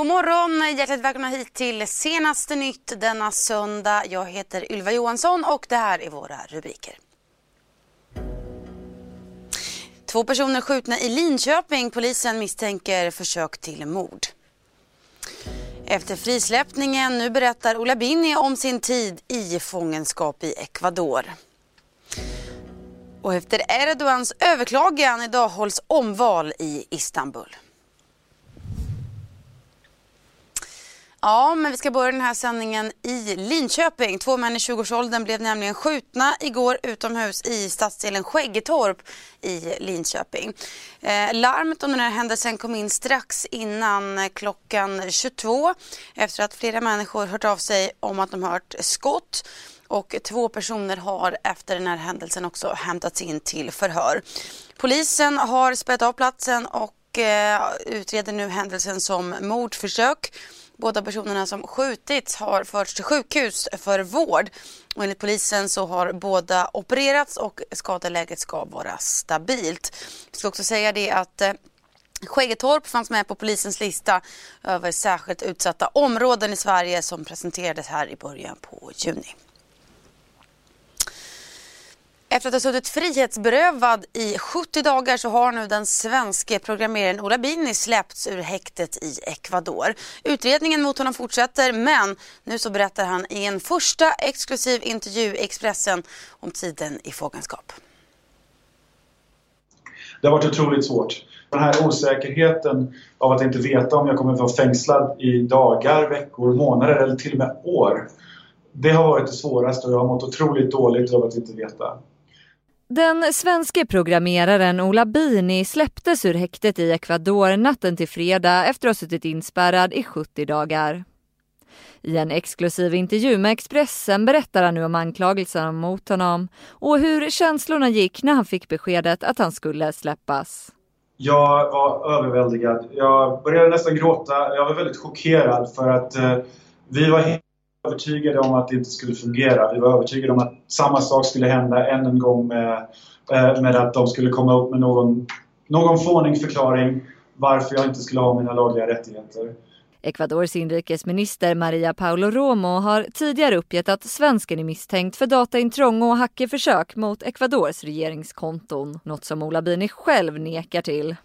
God morgon! Hjärtligt välkomna hit till senaste nytt denna söndag. Jag heter Ylva Johansson och det här är våra rubriker. Två personer skjutna i Linköping. Polisen misstänker försök till mord. Efter frisläppningen, nu berättar Ola Binni om sin tid i fångenskap i Ecuador. Och efter Erdogans överklagan idag hålls omval i Istanbul. Ja, men vi ska börja den här sändningen i Linköping. Två män i 20-årsåldern blev nämligen skjutna igår utomhus i stadsdelen Skäggetorp i Linköping. Eh, larmet om den här händelsen kom in strax innan klockan 22 efter att flera människor hört av sig om att de hört skott och två personer har efter den här händelsen också hämtats in till förhör. Polisen har spärrat av platsen och eh, utreder nu händelsen som mordförsök. Båda personerna som skjutits har förts till sjukhus för vård. Och enligt polisen så har båda opererats och skadeläget ska vara stabilt. Jag ska också säga det att eh, Skäggetorp fanns med på polisens lista över särskilt utsatta områden i Sverige som presenterades här i början på juni. Efter att ha suttit frihetsberövad i 70 dagar så har nu den svenske programmeraren Ola Bini släppts ur häktet i Ecuador. Utredningen mot honom fortsätter men nu så berättar han i en första exklusiv intervju i Expressen om tiden i fångenskap. Det har varit otroligt svårt. Den här osäkerheten av att inte veta om jag kommer att vara fängslad i dagar, veckor, månader eller till och med år. Det har varit det svåraste och jag har mått otroligt dåligt av att inte veta. Den svenske programmeraren Ola Bini släpptes ur häktet i Ecuador natten till fredag efter att ha suttit inspärrad i 70 dagar. I en exklusiv intervju med Expressen berättar han nu om anklagelserna mot honom och hur känslorna gick när han fick beskedet att han skulle släppas. Jag var överväldigad. Jag började nästan gråta. Jag var väldigt chockerad för att eh, vi var helt övertygade om att det inte skulle fungera. Vi var övertygade om att samma sak skulle hända än en gång med, eh, med att de skulle komma upp med någon, någon fånig förklaring varför jag inte skulle ha mina lagliga rättigheter. Ecuadors inrikesminister Maria Paulo Romo har tidigare uppgett att svensken är misstänkt för dataintrång och hackerförsök mot Ecuadors regeringskonton. Något som Ola Bini själv nekar till.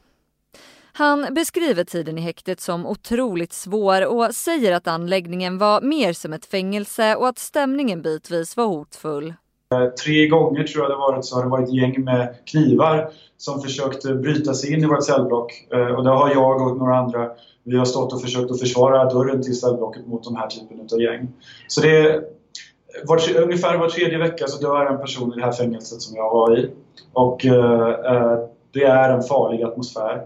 Han beskriver tiden i häktet som otroligt svår och säger att anläggningen var mer som ett fängelse och att stämningen bitvis var hotfull. Eh, tre gånger tror jag det varit så har det varit gäng med knivar som försökte bryta sig in i vårt cellblock. Eh, och där har jag och några andra, vi har stått och försökt att försvara dörren till cellblocket mot de här typen av gäng. Så det är, var, ungefär var tredje vecka så dör en person i det här fängelset som jag var i. Och eh, eh det är en farlig atmosfär.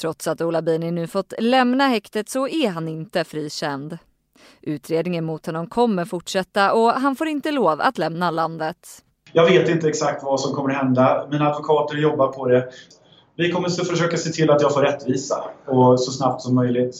Trots att Ola Bini nu fått lämna häktet så är han inte frikänd. Utredningen mot honom kommer fortsätta och han får inte lov att lämna landet. Jag vet inte exakt vad som kommer hända. Mina advokater jobbar på det. Vi kommer att försöka se till att jag får rättvisa och så snabbt som möjligt.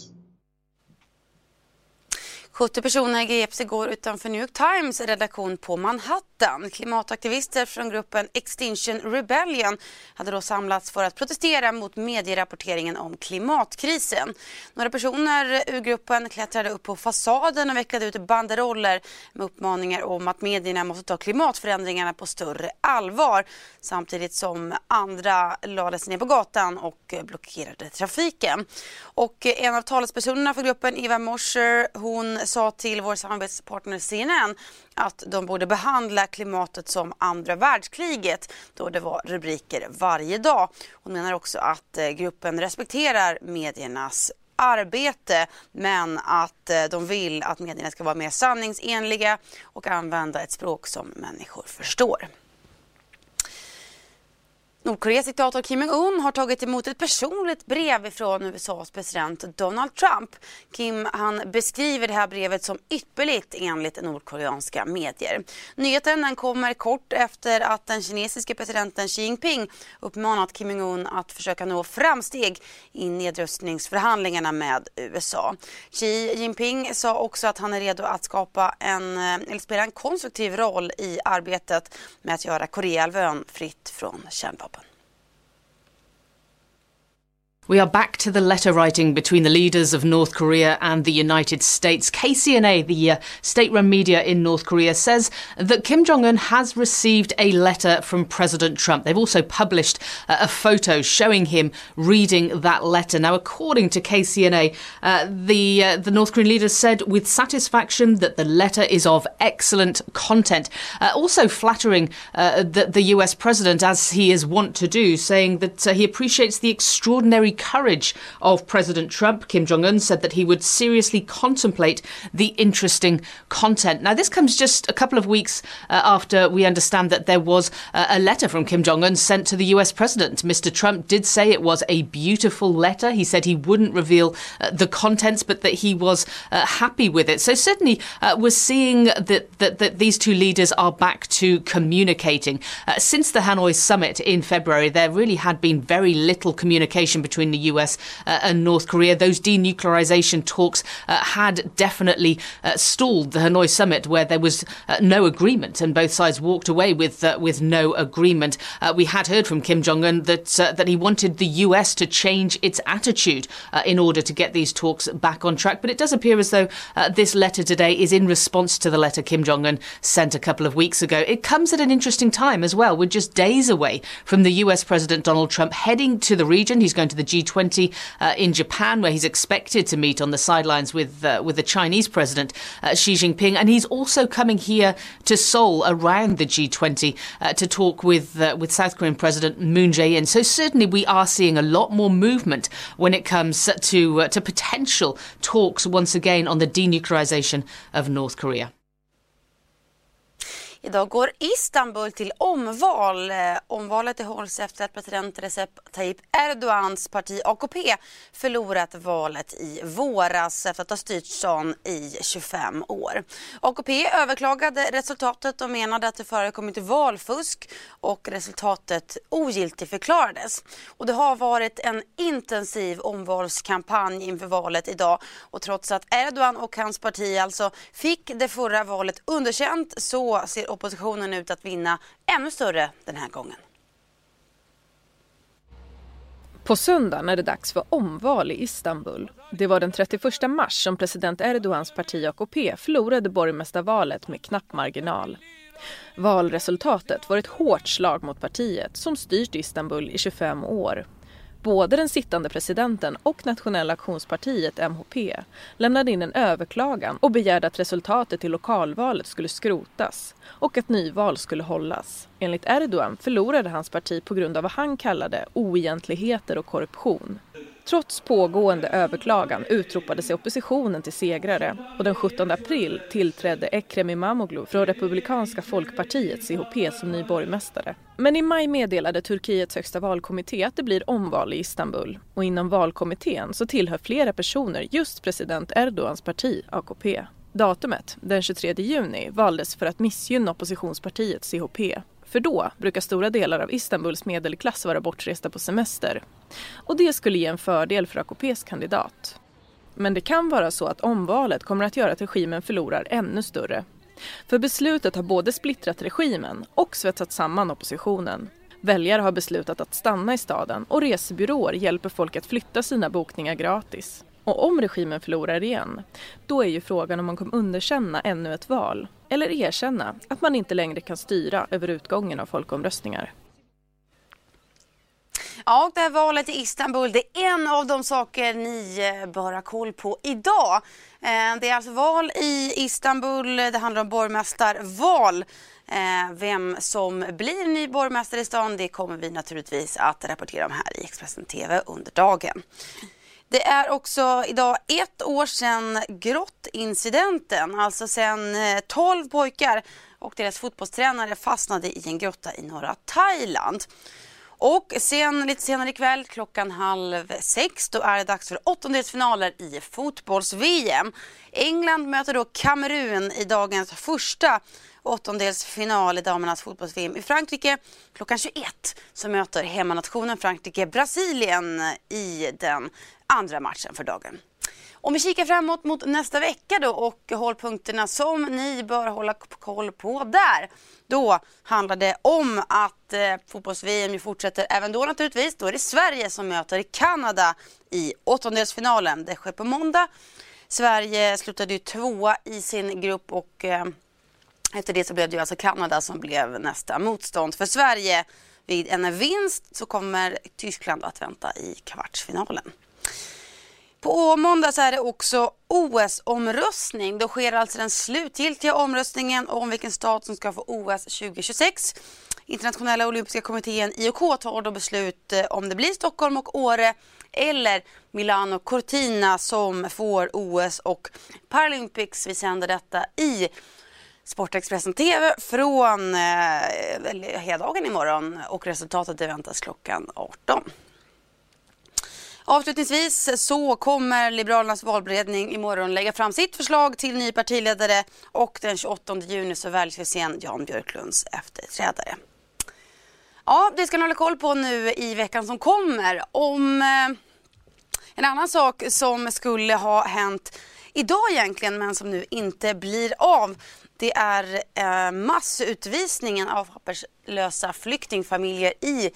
70 personer greps igår utanför New York Times redaktion på Manhattan. Klimataktivister från gruppen Extinction Rebellion hade då samlats för att protestera mot medierapporteringen om klimatkrisen. Några personer ur gruppen klättrade upp på fasaden och vecklade ut banderoller med uppmaningar om att medierna måste ta klimatförändringarna på större allvar samtidigt som andra lade sig ner på gatan och blockerade trafiken. Och en av talespersonerna för gruppen, Eva Mosher, hon sa till vår samarbetspartner CNN att de borde behandla klimatet som andra världskriget då det var rubriker varje dag. Hon menar också att eh, gruppen respekterar mediernas arbete men att eh, de vill att medierna ska vara mer sanningsenliga och använda ett språk som människor förstår. Nordkoreas diktator Kim Jong-Un har tagit emot ett personligt brev från USAs president Donald Trump. Kim han beskriver det här brevet som ypperligt enligt nordkoreanska medier. Nyheten den kommer kort efter att den kinesiske presidenten Xi Jinping uppmanat Kim Jong-Un att försöka nå framsteg i nedrustningsförhandlingarna med USA. Xi Jinping sa också att han är redo att skapa en, eh, eller spela en konstruktiv roll i arbetet med att göra Koreahalvön fritt från kärnvapen. We are back to the letter writing between the leaders of North Korea and the United States. KCNA, the uh, state run media in North Korea, says that Kim Jong un has received a letter from President Trump. They've also published uh, a photo showing him reading that letter. Now, according to KCNA, uh, the, uh, the North Korean leader said with satisfaction that the letter is of excellent content. Uh, also flattering uh, the, the, US president, as he is wont to do, saying that he appreciates the extraordinary courage of President Trump. Kim Jong un said that he would seriously contemplate the interesting content. Now, this comes just a couple of weeks uh, after we understand that there was uh, a letter from Kim Jong un sent to the US president. Mr. Trump did say it was a beautiful letter. He said he wouldn't reveal uh, the contents, but that he was uh, happy with it. So, certainly, uh, we're seeing that, that, that, these two leaders are back to communicating. Uh, since the Hanoi summit in February, there really had been very little communication between between the US uh, and North Korea. Those denuclearization talks uh, had definitely uh, stalled the Hanoi summit, where there was uh, no agreement, and both sides walked away with uh, with no agreement. we had heard from Kim Jong Un that that he wanted the US to change its attitude in order to get these talks back on track. But it does appear as though this letter today is in response to the letter Kim Jong Un sent a couple of weeks ago. It comes at an interesting time as well. We're just days away from the US President Donald Trump heading to the region. He's going to the G20 uh, in Japan, where he's expected to meet on the sidelines with uh, with the Chinese President uh, Xi Jinping, and he's also coming here to Seoul around the G20 uh, to talk with uh, with South Korean President Moon Jae-in. So certainly we are seeing a lot more movement when it comes to to potential talks once again on the denuclearization of North Korea. Idag går Istanbul till omval. Eh, omvalet hålls efter att president Recep Tayyip Erdogans parti AKP förlorat valet i våras efter att ha styrt stan i 25 år. AKP överklagade resultatet och menade att det förekommit valfusk och resultatet ogiltigförklarades. Och det har varit en intensiv omvalskampanj inför valet idag och trots att Erdogan och hans parti alltså fick det förra valet underkänt så ser oppositionen ut att vinna ännu större den här gången. På söndagen är det dags för omval i Istanbul. Det var den 31 mars som president Erdogans parti AKP förlorade borgmästarvalet med knapp marginal. Valresultatet var ett hårt slag mot partiet som styrt Istanbul i 25 år Både den sittande presidenten och Nationella aktionspartiet, MHP, lämnade in en överklagan och begärde att resultatet i lokalvalet skulle skrotas och att nyval skulle hållas. Enligt Erdogan förlorade hans parti på grund av vad han kallade oegentligheter och korruption. Trots pågående överklagan utropade sig oppositionen till segrare och den 17 april tillträdde Ekrem Imamoglu från Republikanska folkpartiet, CHP, som ny borgmästare. Men i maj meddelade Turkiets högsta valkommitté att det blir omval i Istanbul och inom valkommittén så tillhör flera personer just president Erdogans parti, AKP. Datumet, den 23 juni, valdes för att missgynna oppositionspartiet CHP för då brukar stora delar av Istanbuls medelklass vara bortresta på semester. Och det skulle ge en fördel för AKPs kandidat. Men det kan vara så att omvalet kommer att göra att regimen förlorar ännu större. För beslutet har både splittrat regimen och svetsat samman oppositionen. Väljare har beslutat att stanna i staden och resebyråer hjälper folk att flytta sina bokningar gratis. Och om regimen förlorar igen, då är ju frågan om man kommer underkänna ännu ett val eller erkänna att man inte längre kan styra över utgången av folkomröstningar. Ja, det här valet i Istanbul det är en av de saker ni eh, bör ha koll på idag. Eh, det är alltså val i Istanbul, det handlar om borgmästarval. Eh, vem som blir ny borgmästare i stan det kommer vi naturligtvis att rapportera om här i Expressen TV under dagen. Det är också idag ett år sedan grottincidenten, alltså sedan 12 pojkar och deras fotbollstränare fastnade i en grotta i norra Thailand. Och sen lite senare ikväll klockan halv sex då är det dags för åttondelsfinaler i fotbolls-VM. England möter då Kamerun i dagens första åttondelsfinal i damernas fotbolls-VM i Frankrike. Klockan 21 så möter hemmanationen Frankrike Brasilien i den andra matchen för dagen. Om vi kikar framåt mot nästa vecka då och hållpunkterna som ni bör hålla koll på där. Då handlar det om att eh, fotbolls-VM fortsätter även då naturligtvis. Då är det Sverige som möter Kanada i åttondelsfinalen. Det sker på måndag. Sverige slutade ju tvåa i sin grupp och eh, efter det så blev det ju alltså Kanada som blev nästa motstånd för Sverige. Vid en vinst så kommer Tyskland att vänta i kvartsfinalen. På måndag så är det också OS-omröstning. Då sker alltså den slutgiltiga omröstningen om vilken stat som ska få OS 2026. Internationella olympiska kommittén IOK tar då beslut eh, om det blir Stockholm och Åre eller Milano Cortina som får OS och Paralympics. Vi sänder detta i Sportexpressen TV från eh, hela dagen imorgon och resultatet väntas klockan 18. Avslutningsvis så kommer Liberalernas valberedning imorgon lägga fram sitt förslag till ny partiledare och den 28 juni så väljs vi sen Jan Björklunds efterträdare. Ja, det ska ni hålla koll på nu i veckan som kommer. Om eh, en annan sak som skulle ha hänt idag egentligen men som nu inte blir av det är eh, massutvisningen av papperslösa flyktingfamiljer i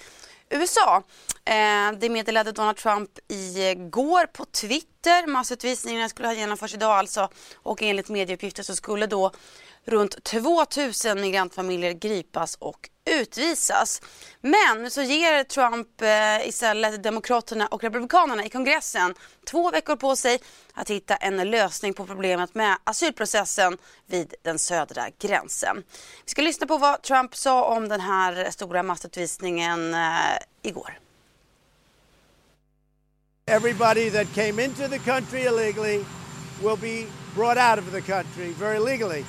USA. Eh, det meddelade Donald Trump igår på Twitter. Massutvisningarna skulle ha genomförts idag alltså och enligt medieuppgifter så skulle då runt 2000 migrantfamiljer gripas och utvisas. Men så ger Trump eh, istället Demokraterna och Republikanerna i kongressen två veckor på sig att hitta en lösning på problemet med asylprocessen vid den södra gränsen. Vi ska lyssna på vad Trump sa om den här stora massutvisningen eh, igår. Everybody that came into the country illegally will be brought out of the country very legally.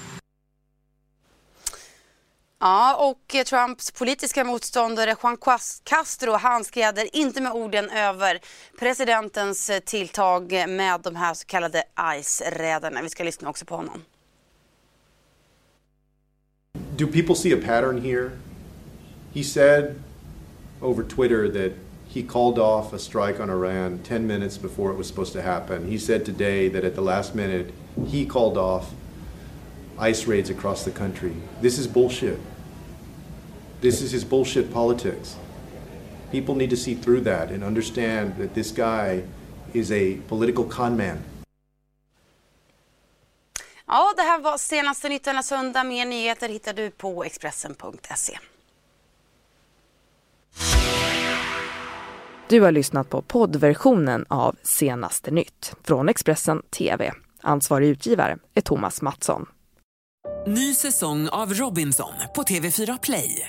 Ja, och Trumps politiska motståndare Juan Castro han skräder inte med orden över presidentens eh, tilltag med de här så kallade ICE-räderna. Vi ska lyssna också på honom. Do people see a pattern here? He said over Twitter that he called off a strike on Iran 10 minutes before it was supposed to happen. He said today that at the last minute he called off ICE raids across the country. This is bullshit. This is his bullshit politics. People need to see through that and understand that this guy is a political con man. Ja, det här var senaste nytt denna söndag. Mer nyheter hittar du på Expressen.se. Du har lyssnat på poddversionen av Senaste nytt från Expressen TV. Ansvarig utgivare är Thomas Mattsson. Ny säsong av Robinson på TV4 Play.